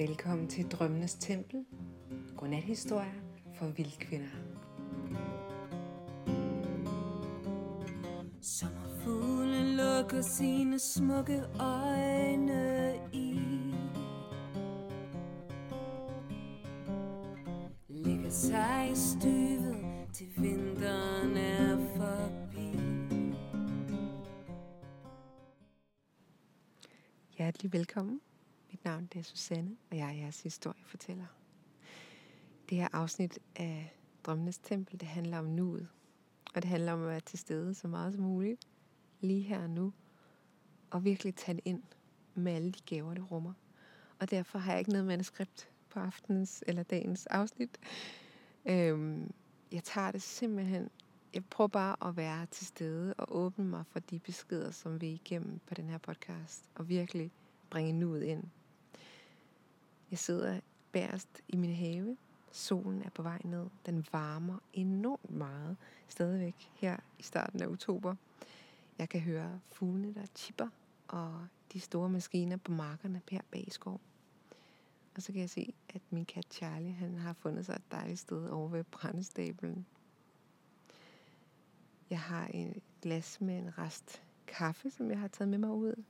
Velkommen til Drømmenes Tempel. Godnathistorier for vildkvinder. Sommerfuglen lukker sine smukke øjne i Ligger sig i støvet til vinteren er forbi Hjertelig velkommen. Mit navn er Susanne, og jeg er jeres historiefortæller. Det her afsnit af Drømmenes Tempel, det handler om nuet. Og det handler om at være til stede så meget som muligt, lige her og nu, og virkelig tage det ind med alle de gaver, det rummer. Og derfor har jeg ikke noget manuskript på aftenens eller dagens afsnit. Øhm, jeg tager det simpelthen, jeg prøver bare at være til stede og åbne mig for de beskeder, som vi er igennem på den her podcast, og virkelig bringe nuet ind. Jeg sidder bærest i min have. Solen er på vej ned. Den varmer enormt meget stadigvæk her i starten af oktober. Jeg kan høre fuglene, der chipper, og de store maskiner på markerne her bag i skov. Og så kan jeg se, at min kat Charlie, han har fundet sig et dejligt sted over ved brændestablen. Jeg har en glas med en rest kaffe, som jeg har taget med mig ud.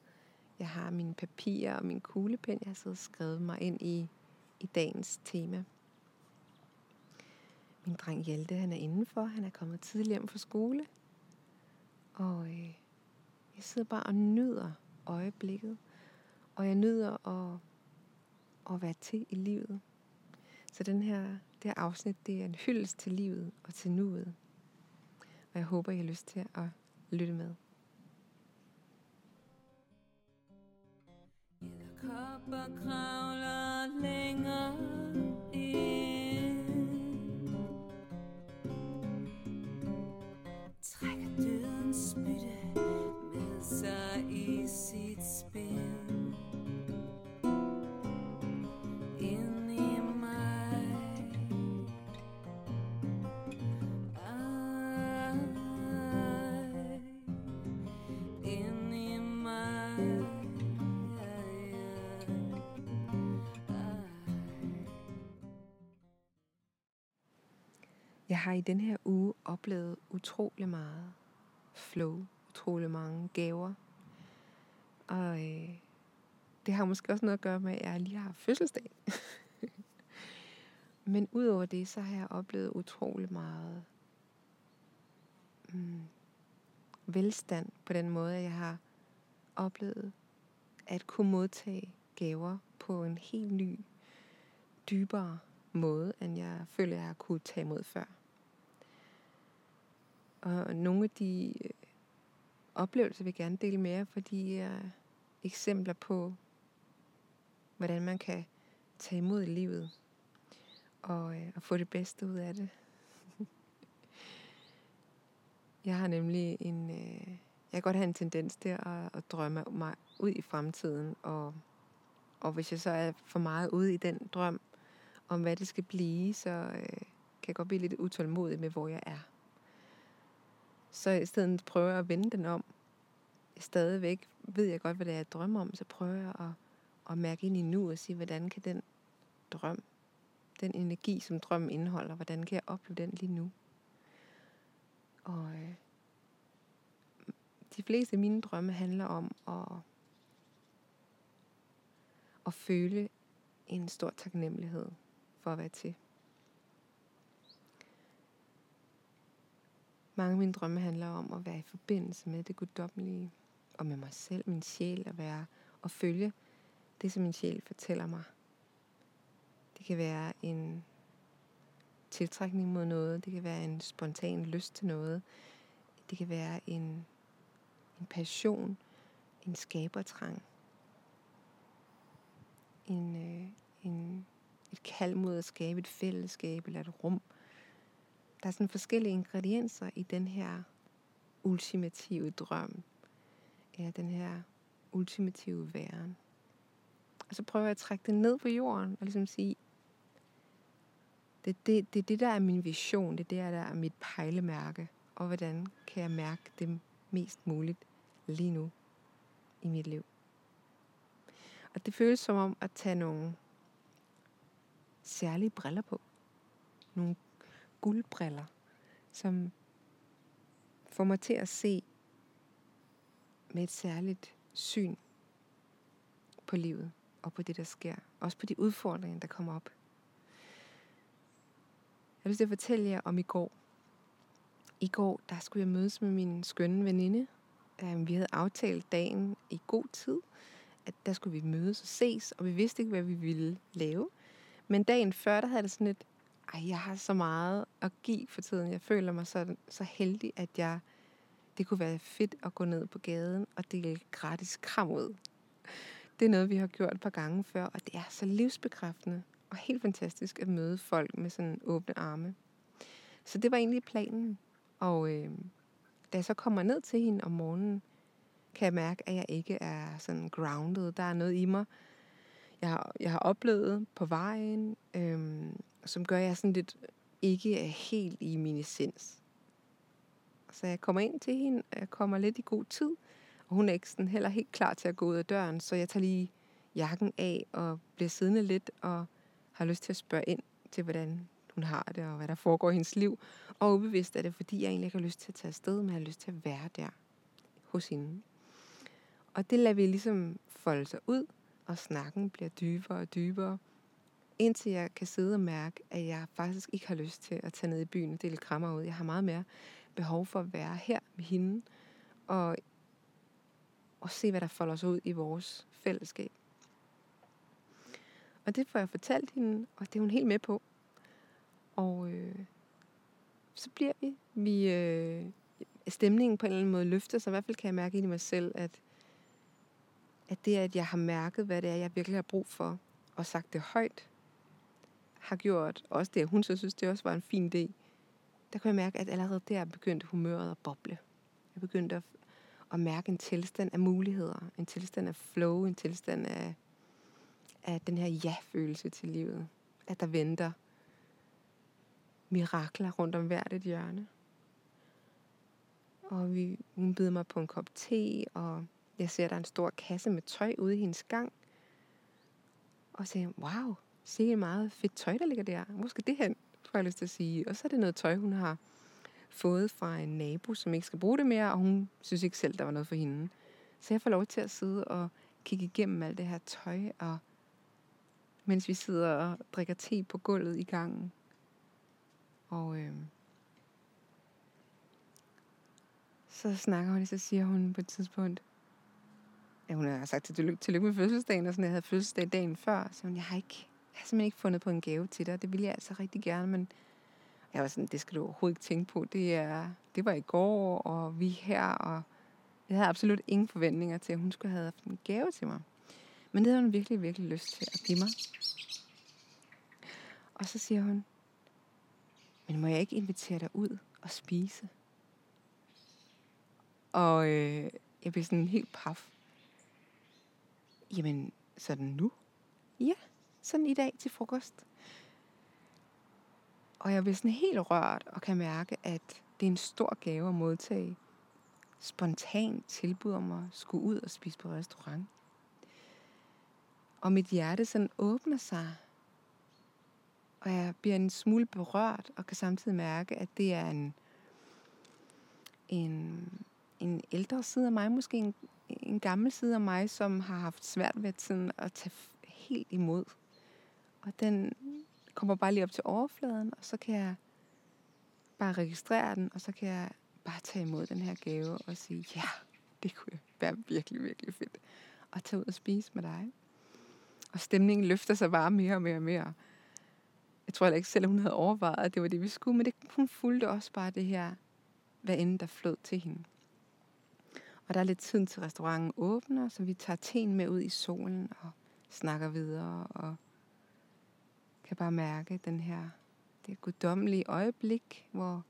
Jeg har mine papirer og min kuglepen. Jeg har siddet og skrevet mig ind i, i dagens tema. Min dreng Hjalte, han er indenfor. Han er kommet tidligt hjem fra skole. Og øh, jeg sidder bare og nyder øjeblikket. Og jeg nyder at, at være til i livet. Så den her, det her afsnit, det er en hyldest til livet og til nuet. Og jeg håber, I har lyst til at lytte med. Kopper kravler længere ind. Jeg har i den her uge oplevet utrolig meget flow, utrolig mange gaver. Og øh, det har måske også noget at gøre med, at jeg lige har fødselsdag. Men udover det, så har jeg oplevet utrolig meget mm, velstand på den måde, at jeg har oplevet at kunne modtage gaver på en helt ny, dybere måde, end jeg føler, jeg har kunne tage imod før. Og nogle af de øh, oplevelser vil jeg gerne dele med jer, fordi de er eksempler på, hvordan man kan tage imod livet og, øh, og få det bedste ud af det. jeg har nemlig en... Øh, jeg kan godt have en tendens til at, at drømme mig ud i fremtiden, og, og hvis jeg så er for meget ude i den drøm om, hvad det skal blive, så øh, kan jeg godt blive lidt utålmodig med, hvor jeg er. Så i stedet prøver jeg at vende den om. Stadigvæk ved jeg godt, hvad det er, jeg drømmer om, så prøver jeg at, at mærke ind i nu og sige, hvordan kan den drøm, den energi, som drømmen indeholder, hvordan kan jeg opleve den lige nu? Og øh, de fleste af mine drømme handler om at, at føle en stor taknemmelighed for at være til. Mange af mine drømme handler om at være i forbindelse med det guddommelige, og med mig selv, min sjæl, at være og følge det, som min sjæl fortæller mig. Det kan være en tiltrækning mod noget, det kan være en spontan lyst til noget, det kan være en, en passion, en skabertrang, en, øh, en, et kald mod at skabe et fællesskab eller et rum. Der er sådan forskellige ingredienser i den her ultimative drøm, eller den her ultimative væren. Og så prøver jeg at trække det ned på jorden og ligesom sige, det er det, det, det, der er min vision, det er det, der er mit pejlemærke, og hvordan kan jeg mærke det mest muligt lige nu i mit liv. Og det føles som om at tage nogle særlige briller på. Nogle guldbriller, som får mig til at se med et særligt syn på livet og på det, der sker. Også på de udfordringer, der kommer op. Jeg vil til at fortælle jer om i går. I går, der skulle jeg mødes med min skønne veninde. Øhm, vi havde aftalt dagen i god tid, at der skulle vi mødes og ses, og vi vidste ikke, hvad vi ville lave. Men dagen før, der havde det sådan et, ej, jeg har så meget at give for tiden. Jeg føler mig så, så heldig, at jeg, det kunne være fedt at gå ned på gaden og dele gratis kram ud. Det er noget, vi har gjort et par gange før, og det er så livsbekræftende og helt fantastisk at møde folk med sådan åbne arme. Så det var egentlig planen. Og øh, da jeg så kommer ned til hende om morgenen, kan jeg mærke, at jeg ikke er sådan grounded. Der er noget i mig, jeg har, jeg har oplevet på vejen, øhm, som gør, at jeg sådan lidt ikke er helt i min essens. Så jeg kommer ind til hende, og jeg kommer lidt i god tid, og hun er ikke sådan heller helt klar til at gå ud af døren, så jeg tager lige jakken af og bliver siddende lidt og har lyst til at spørge ind til, hvordan hun har det, og hvad der foregår i hendes liv. Og ubevidst er det, fordi jeg egentlig ikke har lyst til at tage afsted, men jeg har lyst til at være der hos hende. Og det lader vi ligesom folde sig ud, og snakken bliver dybere og dybere, indtil jeg kan sidde og mærke, at jeg faktisk ikke har lyst til at tage ned i byen og dele krammer ud. Jeg har meget mere behov for at være her med hende, og, og se, hvad der folder sig ud i vores fællesskab. Og det får jeg fortalt hende, og det er hun helt med på. Og øh, så bliver vi. vi øh, stemningen på en eller anden måde løfter sig. I hvert fald kan jeg mærke ind i mig selv, at, at det, at jeg har mærket, hvad det er, jeg virkelig har brug for, og sagt det højt, har gjort, også det, at hun så synes, det også var en fin idé, der kunne jeg mærke, at allerede der begyndte humøret at boble. Jeg begyndte at, at mærke en tilstand af muligheder, en tilstand af flow, en tilstand af, af den her ja-følelse til livet. At der venter mirakler rundt om hvert et hjørne. Og vi, hun byder mig på en kop te, og jeg ser, der er en stor kasse med tøj ude i hendes gang. Og så siger wow, se meget fedt tøj, der ligger der. Hvor skal det hen, får jeg lyst til at sige. Og så er det noget tøj, hun har fået fra en nabo, som ikke skal bruge det mere, og hun synes ikke selv, der var noget for hende. Så jeg får lov til at sidde og kigge igennem alt det her tøj, og mens vi sidder og drikker te på gulvet i gangen. Og øh, så snakker hun, og så siger hun på et tidspunkt, ja, hun har sagt til tillykke, tillykke med fødselsdagen, og sådan, jeg havde fødselsdag dagen før, så hun, jeg har ikke, jeg har simpelthen ikke fundet på en gave til dig, det ville jeg altså rigtig gerne, men jeg var sådan, det skal du overhovedet ikke tænke på, det, er, det var i går, og vi er her, og jeg havde absolut ingen forventninger til, at hun skulle have haft en gave til mig. Men det havde hun virkelig, virkelig lyst til at give mig. Og så siger hun, men må jeg ikke invitere dig ud og spise? Og øh, jeg blev sådan helt paf. Jamen, sådan nu? Ja, sådan i dag til frokost. Og jeg bliver sådan helt rørt og kan mærke, at det er en stor gave at modtage. Spontant tilbud om at skulle ud og spise på restaurant. Og mit hjerte sådan åbner sig. Og jeg bliver en smule berørt og kan samtidig mærke, at det er en, en, en ældre side af mig, måske en, en gammel side af mig, som har haft svært ved sådan at tage helt imod. Og den kommer bare lige op til overfladen, og så kan jeg bare registrere den, og så kan jeg bare tage imod den her gave og sige, ja, det kunne være virkelig, virkelig fedt at tage ud og spise med dig. Og stemningen løfter sig bare mere og mere og mere. Jeg tror heller ikke selv, hun havde overvejet, at det var det, vi skulle, men det, hun fulgte også bare det her, hvad end der flød til hende. Og der er lidt tid til restauranten åbner, så vi tager teen med ud i solen og snakker videre og kan bare mærke den her, det guddommelige øjeblik, hvor,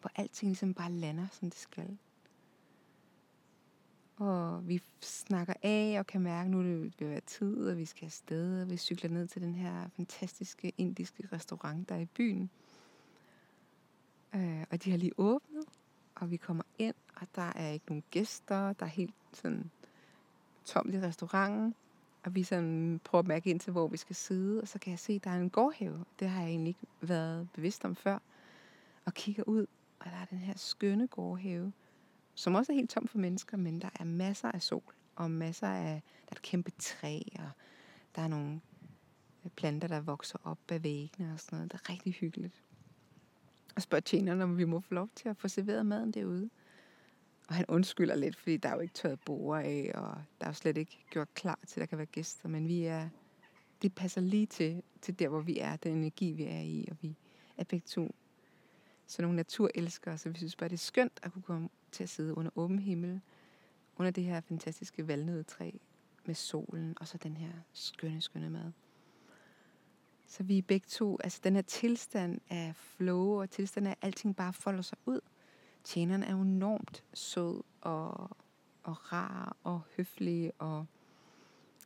hvor alting ligesom bare lander, som det skal. Og vi snakker af og kan mærke, nu det vil være tid, og vi skal afsted, og vi cykler ned til den her fantastiske indiske restaurant, der er i byen. Øh, og de har lige åbnet, og vi kommer ind, og der er ikke nogen gæster, der er helt sådan tomt i restauranten. Og vi sådan prøver at mærke ind til, hvor vi skal sidde, og så kan jeg se, at der er en gårdhave. Det har jeg egentlig ikke været bevidst om før. Og kigger ud, og der er den her skønne gårdhave, som også er helt tom for mennesker, men der er masser af sol, og masser af, der er et kæmpe træ, og der er nogle planter, der vokser op af væggene og sådan noget. Det er rigtig hyggeligt. Og spørger tjeneren, om vi må få lov til at få serveret maden derude. Og han undskylder lidt, fordi der er jo ikke tørret borer af, og der er jo slet ikke gjort klar til, at der kan være gæster. Men vi er, det passer lige til, til der, hvor vi er, den energi, vi er i, og vi er begge to så nogle naturelskere, så vi synes bare, det er skønt at kunne komme til at sidde under åben himmel, under det her fantastiske valnødetræ med solen, og så den her skønne, skønne mad. Så vi er begge to, altså den her tilstand af flow, og tilstand af, at alting bare folder sig ud. Tjeneren er enormt sød og, og rar og høflig og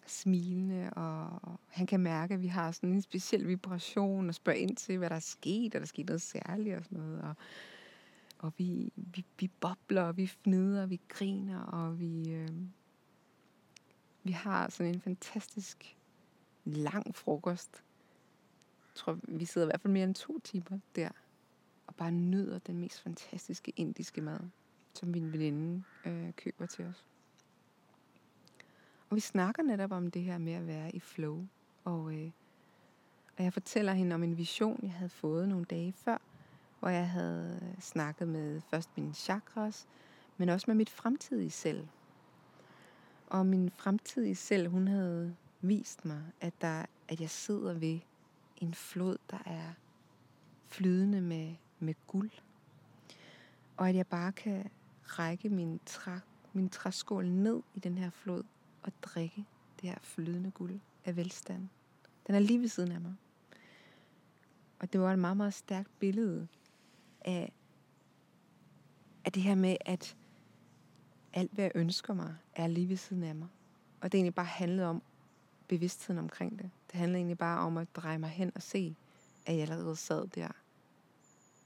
smilende, og han kan mærke, at vi har sådan en speciel vibration, og spørger ind til, hvad der er sket, og der er sket noget særligt og sådan noget. Og, og vi, vi, vi bobler, og vi fnider, og vi griner, og vi, øh, vi har sådan en fantastisk lang frokost. Tror, vi sidder i hvert fald mere end to timer der, og bare nyder den mest fantastiske indiske mad, som min veninde øh, køber til os. Og vi snakker netop om det her med at være i flow. Og, øh, og jeg fortæller hende om en vision, jeg havde fået nogle dage før, hvor jeg havde øh, snakket med først mine chakras, men også med mit fremtidige selv. Og min fremtidige selv, hun havde vist mig, at, der, at jeg sidder ved en flod, der er flydende med, med guld. Og at jeg bare kan række min, træ, min træskål ned i den her flod og drikke det her flydende guld af velstand. Den er lige ved siden af mig. Og det var et meget, meget stærkt billede af, af det her med, at alt, hvad jeg ønsker mig, er lige ved siden af mig. Og det egentlig bare handlede om bevidstheden omkring det. Det handlede egentlig bare om at dreje mig hen og se, at jeg allerede sad der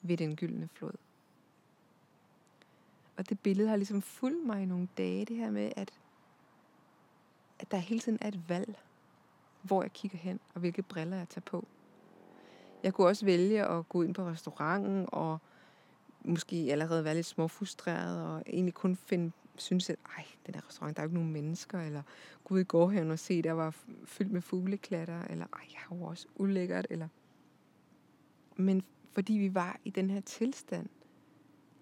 ved den gyldne flod. Og det billede har ligesom fulgt mig i nogle dage, det her med, at at der hele tiden er et valg, hvor jeg kigger hen, og hvilke briller jeg tager på. Jeg kunne også vælge at gå ind på restauranten, og måske allerede være lidt småfrustreret, og egentlig kun finde, synes, at ej, den der restaurant, der er jo ikke nogen mennesker, eller gå ud i gårdhaven og se, der var fyldt med fugleklatter, eller ej, jeg har jo også ulækkert, eller... Men fordi vi var i den her tilstand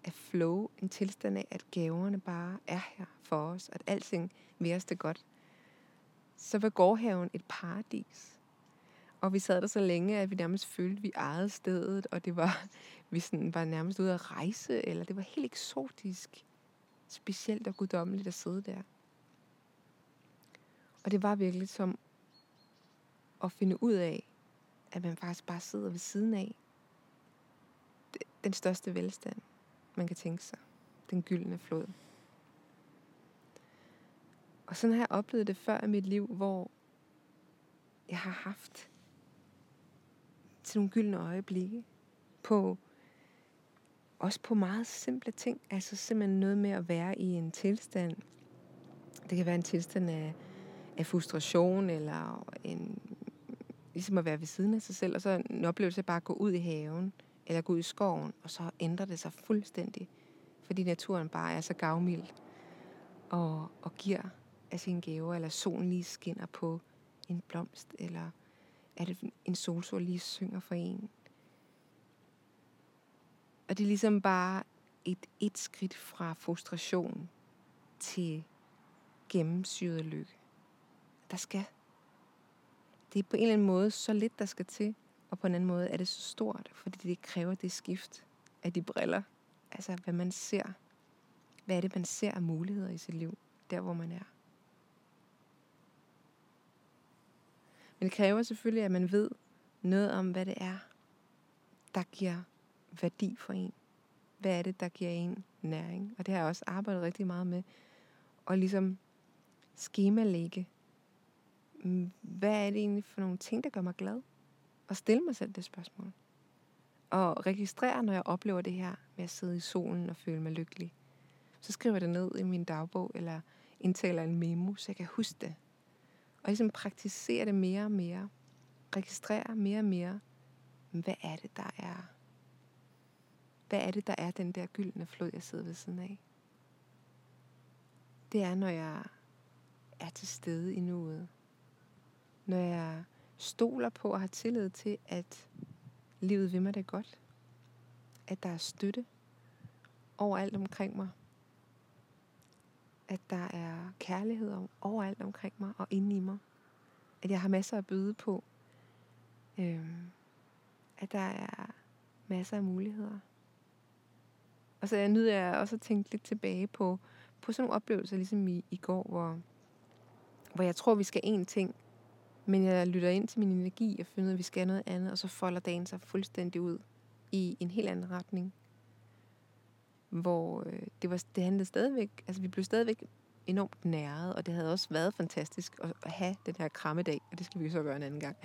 af flow, en tilstand af, at gaverne bare er her for os, at alting vil os det godt, så var gårdhaven et paradis. Og vi sad der så længe, at vi nærmest følte, at vi ejede stedet, og det var, vi sådan var nærmest ude at rejse, eller det var helt eksotisk, specielt og guddommeligt at sidde der. Og det var virkelig som at finde ud af, at man faktisk bare sidder ved siden af den største velstand, man kan tænke sig. Den gyldne flod. Og sådan har jeg oplevet det før i mit liv, hvor jeg har haft til nogle gyldne øjeblikke på også på meget simple ting. Altså simpelthen noget med at være i en tilstand. Det kan være en tilstand af, af frustration, eller en, ligesom at være ved siden af sig selv, og så en oplevelse af bare at gå ud i haven, eller gå ud i skoven, og så ændrer det sig fuldstændig. Fordi naturen bare er så gavmild, og, og giver af sine gaver, eller solen lige skinner på en blomst, eller at en solsol lige synger for en. Og det er ligesom bare et, et skridt fra frustration til gennemsyret lykke. Der skal. Det er på en eller anden måde så lidt, der skal til, og på en anden måde er det så stort, fordi det kræver det skift af de briller. Altså, hvad man ser. Hvad er det, man ser af muligheder i sit liv, der hvor man er. Men det kræver selvfølgelig, at man ved noget om, hvad det er, der giver værdi for en. Hvad er det, der giver en næring? Og det har jeg også arbejdet rigtig meget med. Og ligesom skemalægge. Mm, hvad er det egentlig for nogle ting, der gør mig glad? Og stille mig selv det spørgsmål. Og registrere, når jeg oplever det her med at sidde i solen og føle mig lykkelig. Så skriver jeg det ned i min dagbog, eller indtaler en memo, så jeg kan huske det. Og ligesom praktisere det mere og mere. Registrere mere og mere, hvad er det, der er hvad er det, der er den der gyldne flod, jeg sidder ved siden af? Det er, når jeg er til stede i nuet. Når jeg stoler på og har tillid til, at livet vil mig det godt. At der er støtte overalt omkring mig. At der er kærlighed overalt omkring mig og inde i mig. At jeg har masser at byde på. Øhm, at der er masser af muligheder. Og så nyder jeg også at tænke lidt tilbage på, på sådan nogle oplevelser, ligesom i, i går, hvor, hvor jeg tror, vi skal én ting, men jeg lytter ind til min energi og finder ud af, at vi skal noget andet, og så folder dagen sig fuldstændig ud i en helt anden retning. Hvor øh, det, var, det handlede stadigvæk, altså vi blev stadigvæk enormt næret, og det havde også været fantastisk at, at have den her krammedag, og det skal vi så gøre en anden gang.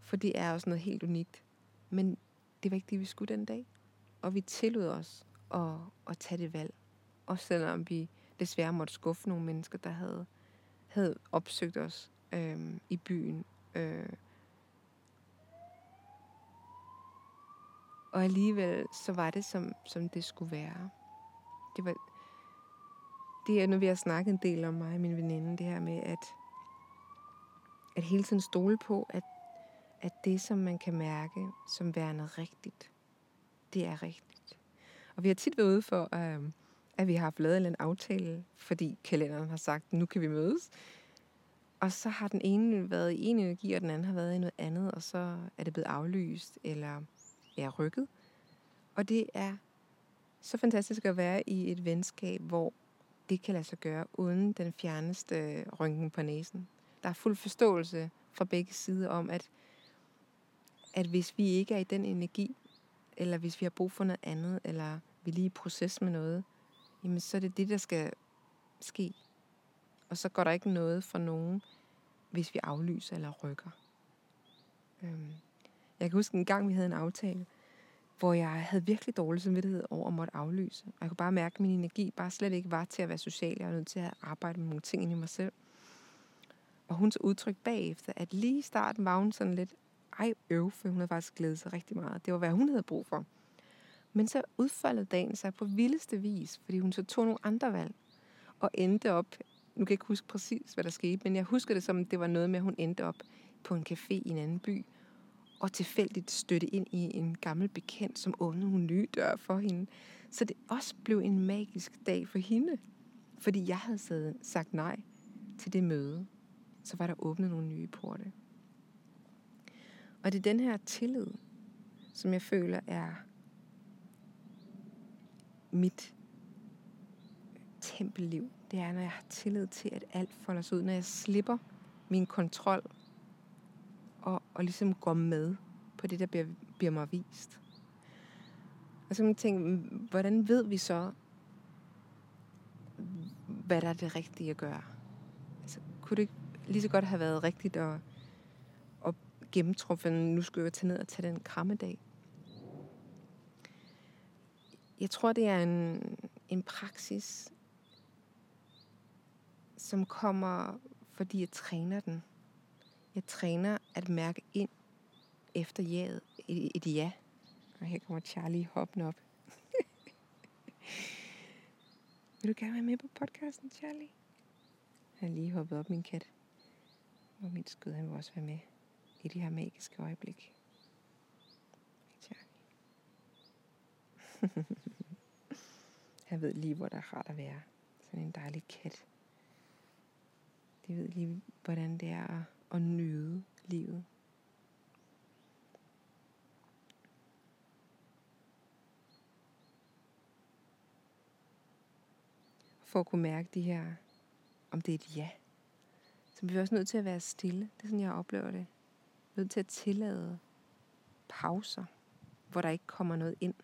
For det er også noget helt unikt. Men det var ikke det, vi skulle den dag. Og vi tillod os at, at tage det valg. Også selvom vi desværre måtte skuffe nogle mennesker, der havde, havde opsøgt os øh, i byen. Øh. Og alligevel så var det, som, som det skulle være. Det var, det er nu, vi har snakket en del om mig og min veninde, det her med, at, at hele tiden stole på, at, at det, som man kan mærke som værende rigtigt, det er rigtigt. Og vi har tit været ude for, øh, at vi har haft lavet en aftale, fordi kalenderen har sagt, nu kan vi mødes. Og så har den ene været i en energi, og den anden har været i noget andet, og så er det blevet aflyst, eller er rykket. Og det er så fantastisk at være i et venskab, hvor det kan lade sig gøre uden den fjerneste rynken på næsen. Der er fuld forståelse fra begge sider om, at, at hvis vi ikke er i den energi, eller hvis vi har brug for noget andet, eller vi er lige i proces med noget, jamen så er det det, der skal ske. Og så går der ikke noget for nogen, hvis vi aflyser eller rykker. Øhm, jeg kan huske en gang, vi havde en aftale, hvor jeg havde virkelig dårlig samvittighed over at måtte aflyse. Og jeg kunne bare mærke, at min energi bare slet ikke var til at være social. Jeg var nødt til at arbejde med nogle ting i mig selv. Og hun så udtrykt bagefter, at lige i starten var hun sådan lidt, ej øv, for hun havde faktisk glædet sig rigtig meget. Det var, hvad hun havde brug for. Men så udfoldede dagen sig på vildeste vis, fordi hun så tog nogle andre valg, og endte op, nu kan jeg ikke huske præcis, hvad der skete, men jeg husker det som, det var noget med, at hun endte op på en café i en anden by, og tilfældigt støtte ind i en gammel bekendt, som åbnede hun nye dør for hende. Så det også blev en magisk dag for hende, fordi jeg havde sagt nej til det møde. Så var der åbnet nogle nye porte. Og det er den her tillid, som jeg føler er mit tempelliv. Det er, når jeg har tillid til, at alt folder sig ud. Når jeg slipper min kontrol og, og ligesom går med på det, der bliver, bliver mig vist. Og så kan man tænke, hvordan ved vi så, hvad der er det rigtige at gøre? Altså, kunne det ikke lige så godt have været rigtigt at, at gennemtrumfe, nu skal jeg tage ned og tage den krammedag? Jeg tror, det er en, en praksis, som kommer, fordi jeg træner den. Jeg træner at mærke ind efter jaet, et, et ja. Og her kommer Charlie hoppen op. Vil du gerne være med på podcasten, Charlie? Han er lige hoppet op, min kat. Og mit skud, han vil også være med i det her magiske øjeblik. Han ved lige, hvor der er rart at være. Sådan en dejlig kat. De ved lige, hvordan det er at, at nyde livet. For at kunne mærke de her, om det er et ja. Så vi er også nødt til at være stille. Det er sådan, jeg oplever det. Nødt til at tillade pauser, hvor der ikke kommer noget ind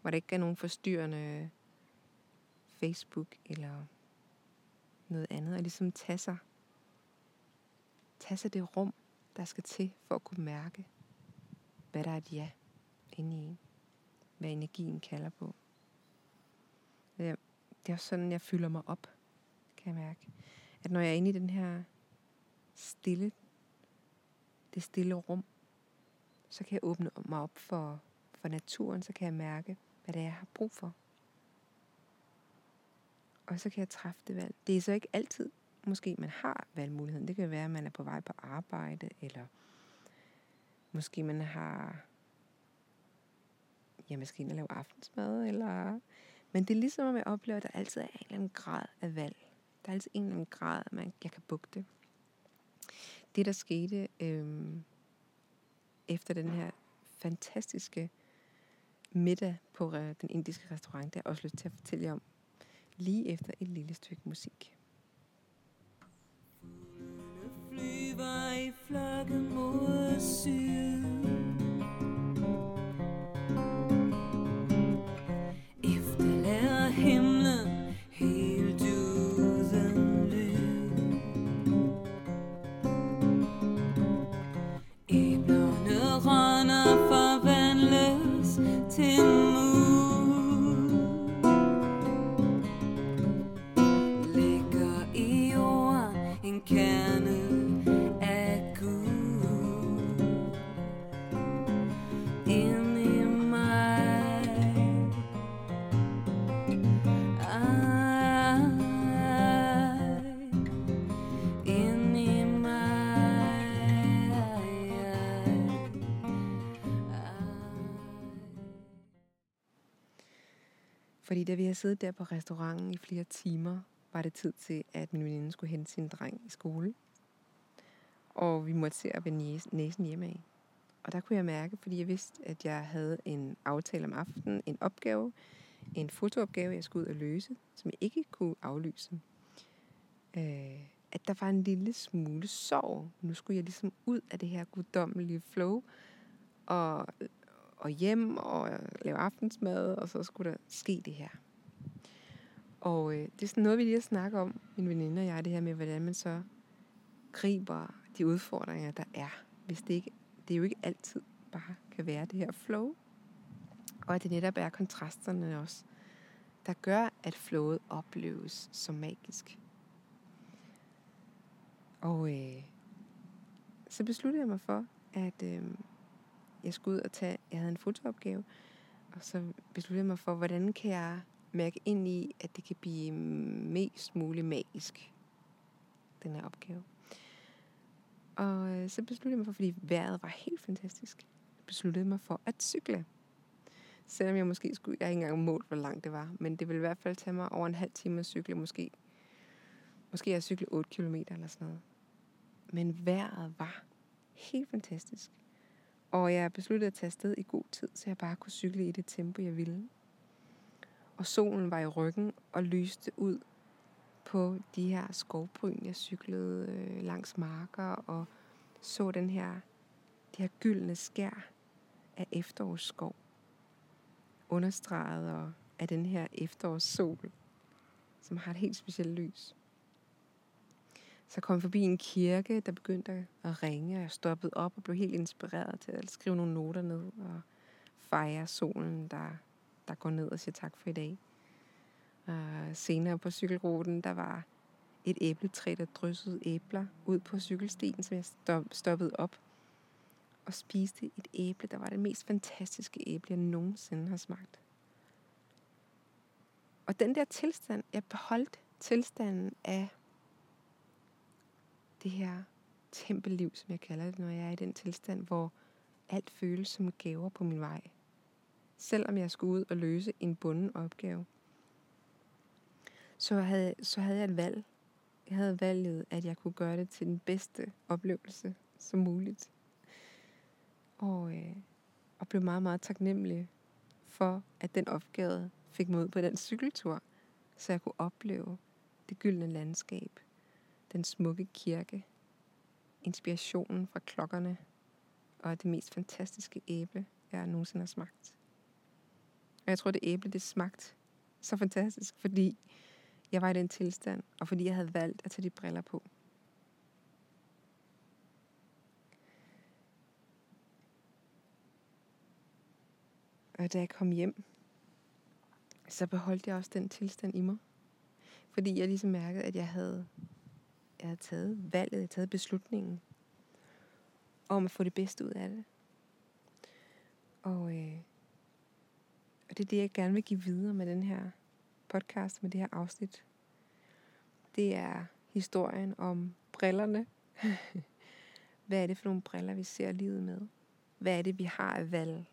hvor der ikke er nogen forstyrrende Facebook eller noget andet, og ligesom tage sig, tage sig det rum, der skal til for at kunne mærke, hvad der er et ja inde i en. Hvad energien kalder på. Det er også sådan, jeg fylder mig op, kan jeg mærke. At når jeg er inde i den her stille, det stille rum, så kan jeg åbne mig op for, for naturen, så kan jeg mærke, hvad det er, jeg har brug for. Og så kan jeg træffe det valg. Det er så ikke altid, måske man har valgmuligheden. Det kan være, at man er på vej på arbejde, eller måske man har ja, måske at lave aftensmad, eller... Men det er ligesom, at jeg oplever, at der altid er en eller anden grad af valg. Der er altid en eller anden grad, at man, jeg kan bugte. Det, der skete øhm, efter den her fantastiske middag på øh, den indiske restaurant, det har jeg også lyst til at fortælle jer om lige efter et lille stykke musik. flyver i flokke mod syd. Fordi da vi havde siddet der på restauranten i flere timer, var det tid til, at min veninde skulle hente sin dreng i skole. Og vi måtte se at vende næsen hjemme af. Og der kunne jeg mærke, fordi jeg vidste, at jeg havde en aftale om aftenen, en opgave, en fotoopgave, jeg skulle ud og løse, som jeg ikke kunne aflyse. Øh, at der var en lille smule sorg. Nu skulle jeg ligesom ud af det her guddommelige flow, og og hjem og øh, lave aftensmad, og så skulle der ske det her. Og øh, det er sådan noget, vi lige har snakket om, min veninde og jeg, det her med, hvordan man så griber de udfordringer, der er. Hvis det ikke, det er jo ikke altid bare kan være det her flow. Og at det netop er kontrasterne også, der gør, at flowet opleves som magisk. Og øh, så besluttede jeg mig for, at øh, jeg skulle ud og tage, jeg havde en fotoopgave, og så besluttede jeg mig for, hvordan kan jeg mærke ind i, at det kan blive mest muligt magisk, den her opgave. Og øh, så besluttede jeg mig for, fordi vejret var helt fantastisk, besluttede jeg mig for at cykle. Selvom jeg måske skulle, jeg har ikke engang målt, hvor langt det var, men det ville i hvert fald tage mig over en halv time at cykle, måske, måske jeg cykle 8 km eller sådan noget. Men vejret var helt fantastisk. Og jeg besluttede at tage afsted i god tid, så jeg bare kunne cykle i det tempo, jeg ville. Og solen var i ryggen og lyste ud på de her skovbryn, jeg cyklede øh, langs marker og så den her, de her gyldne skær af efterårsskov. Understreget og af den her efterårssol, som har et helt specielt lys. Så kom jeg forbi en kirke, der begyndte at ringe, og jeg stoppede op og blev helt inspireret til at skrive nogle noter ned og fejre solen, der, der går ned og siger tak for i dag. Og senere på cykelruten, der var et æbletræ, der dryssede æbler ud på cykelstien, så jeg stoppede op og spiste et æble, der var det mest fantastiske æble, jeg nogensinde har smagt. Og den der tilstand, jeg beholdt tilstanden af det her tempelliv, som jeg kalder det, når jeg er i den tilstand, hvor alt føles som gaver på min vej. Selvom jeg skulle ud og løse en bunden opgave, så havde, så havde jeg et valg. Jeg havde valget, at jeg kunne gøre det til den bedste oplevelse som muligt. Og, øh, og blev meget, meget taknemmelig for, at den opgave fik mig ud på den cykeltur, så jeg kunne opleve det gyldne landskab, den smukke kirke, inspirationen fra klokkerne og det mest fantastiske æble, jeg nogensinde har smagt. Og jeg tror, det æble, det smagte så fantastisk, fordi jeg var i den tilstand, og fordi jeg havde valgt at tage de briller på. Og da jeg kom hjem, så beholdt jeg også den tilstand i mig. Fordi jeg ligesom mærkede, at jeg havde jeg havde taget valget, jeg havde taget beslutningen om at få det bedste ud af det. Og, øh, og det er det, jeg gerne vil give videre med den her podcast, med det her afsnit. Det er historien om brillerne. Hvad er det for nogle briller, vi ser livet med? Hvad er det, vi har af valg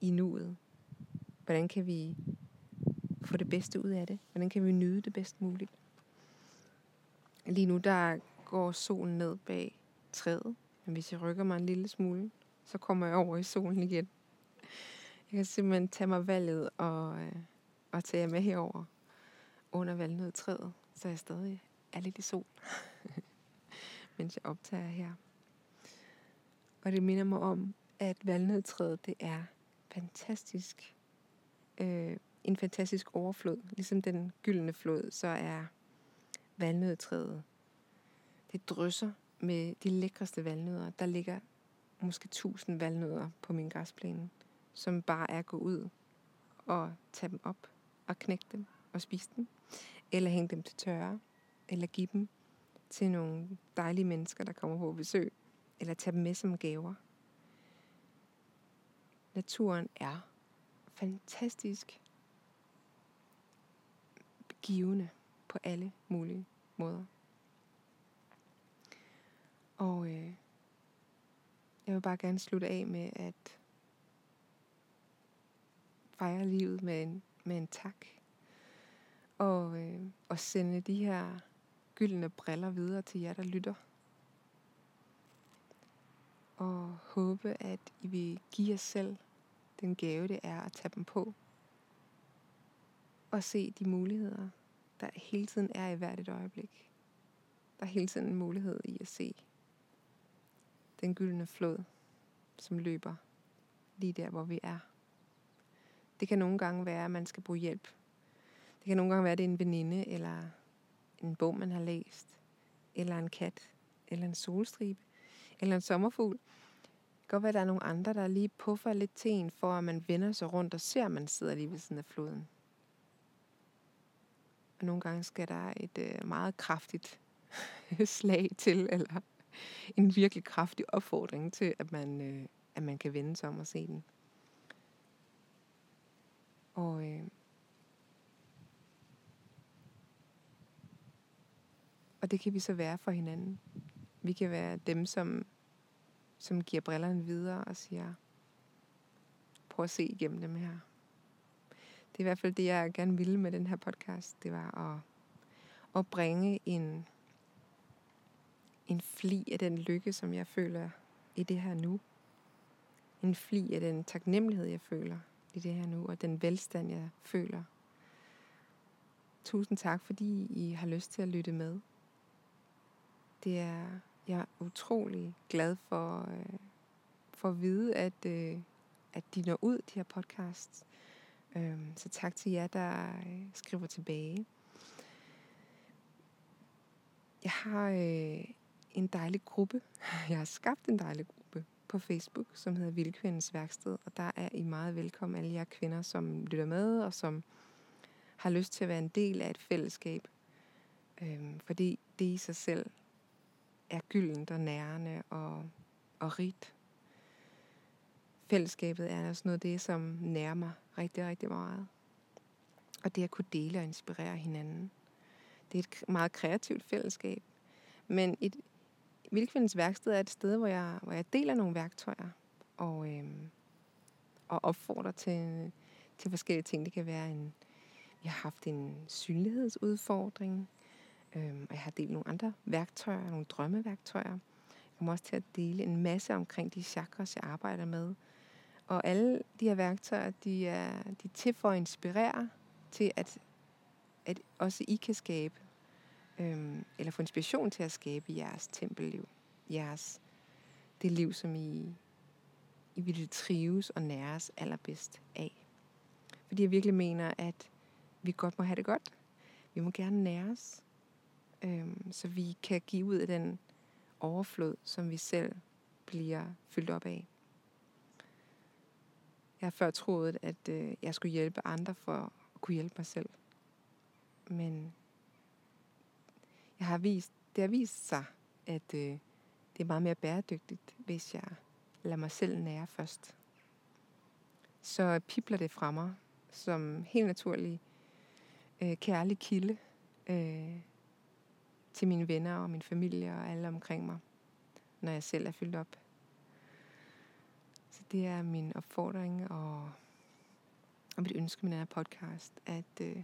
i nuet? Hvordan kan vi få det bedste ud af det? Hvordan kan vi nyde det bedst muligt? Lige nu, der går solen ned bag træet. Men hvis jeg rykker mig en lille smule, så kommer jeg over i solen igen. Jeg kan simpelthen tage mig valget og, øh, og tage jer med herover under valnødtræet, så jeg stadig er lidt i sol, mens jeg optager her. Og det minder mig om, at valnødtræet, det er fantastisk. Øh, en fantastisk overflod. Ligesom den gyldne flod, så er valnødtræet. Det drysser med de lækreste valnødder. Der ligger måske tusind valnødder på min græsplæne, som bare er at gå ud og tage dem op og knække dem og spise dem. Eller hænge dem til tørre. Eller give dem til nogle dejlige mennesker, der kommer på besøg. Eller tage dem med som gaver. Naturen er fantastisk givende på alle mulige måder. Og øh, jeg vil bare gerne slutte af med at fejre livet med en, med en tak. Og, øh, og sende de her gyldne briller videre til jer, der lytter. Og håbe, at I vil give jer selv den gave, det er at tage dem på. Og se de muligheder, der hele tiden er i hvert et øjeblik. Der er hele tiden en mulighed i at se den gyldne flod, som løber lige der, hvor vi er. Det kan nogle gange være, at man skal bruge hjælp. Det kan nogle gange være, at det er en veninde, eller en bog, man har læst, eller en kat, eller en solstribe, eller en sommerfugl. Det kan godt være, at der er nogle andre, der lige puffer lidt til en, for at man vender sig rundt og ser, at man sidder lige ved siden af floden. Og nogle gange skal der et øh, meget kraftigt slag til, eller en virkelig kraftig opfordring til, at man, øh, at man kan vende sig om og se den. Og øh, og det kan vi så være for hinanden. Vi kan være dem, som, som giver brillerne videre og siger, prøv at se igennem dem her. Det er i hvert fald det, jeg gerne ville med den her podcast. Det var at, at bringe en, en fli af den lykke, som jeg føler i det her nu. En fli af den taknemmelighed, jeg føler i det her nu, og den velstand, jeg føler. Tusind tak, fordi I har lyst til at lytte med. Det er, jeg er utrolig glad for, øh, for at vide, at, øh, at de når ud, de her podcasts. Øhm, så tak til jer, der øh, skriver tilbage. Jeg har øh, en dejlig gruppe. Jeg har skabt en dejlig gruppe på Facebook, som hedder Vildkvindens Værksted. Og der er I meget velkommen, alle jer kvinder, som lytter med, og som har lyst til at være en del af et fællesskab. Øhm, fordi det i sig selv er gyldent og nærende og, og rigt. Fællesskabet er også noget af det, som nærmer rigtig, rigtig meget. Og det at kunne dele og inspirere hinanden. Det er et meget kreativt fællesskab. Men et, Vildkvindens værksted er et sted, hvor jeg, hvor jeg deler nogle værktøjer og, øh, og opfordrer til, til forskellige ting. Det kan være en, jeg har haft en synlighedsudfordring, øh, og jeg har delt nogle andre værktøjer, nogle drømmeværktøjer. Jeg kommer også til at dele en masse omkring de chakras, jeg arbejder med. Og alle de her værktøjer, de er, de er til for at inspirere til, at, at også I kan skabe øhm, eller få inspiration til at skabe jeres tempelliv. Jeres, det liv, som I, I vil trives og næres allerbedst af. Fordi jeg virkelig mener, at vi godt må have det godt. Vi må gerne næres, øhm, så vi kan give ud af den overflod, som vi selv bliver fyldt op af. Jeg har før troet, at øh, jeg skulle hjælpe andre for at kunne hjælpe mig selv. Men jeg har vist det har vist sig, at øh, det er meget mere bæredygtigt, hvis jeg lader mig selv nære først. Så pipler det fra mig som helt naturlig øh, kærlig kilde øh, til mine venner og min familie og alle omkring mig, når jeg selv er fyldt op. Så det er min opfordring og, og mit ønske med den her podcast, at, øh,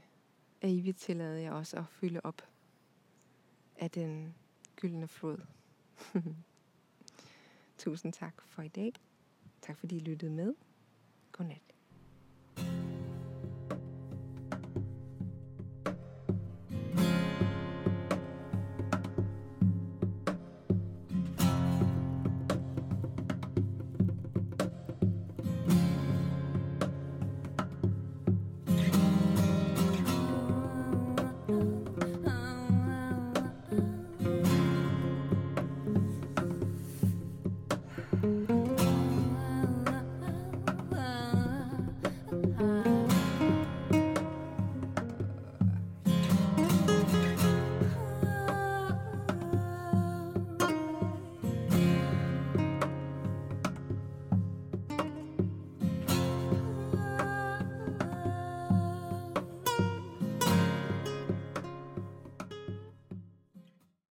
at I vil tillade jer også at fylde op af den gyldne flod. Tusind tak for i dag. Tak fordi I lyttede med. Godnat.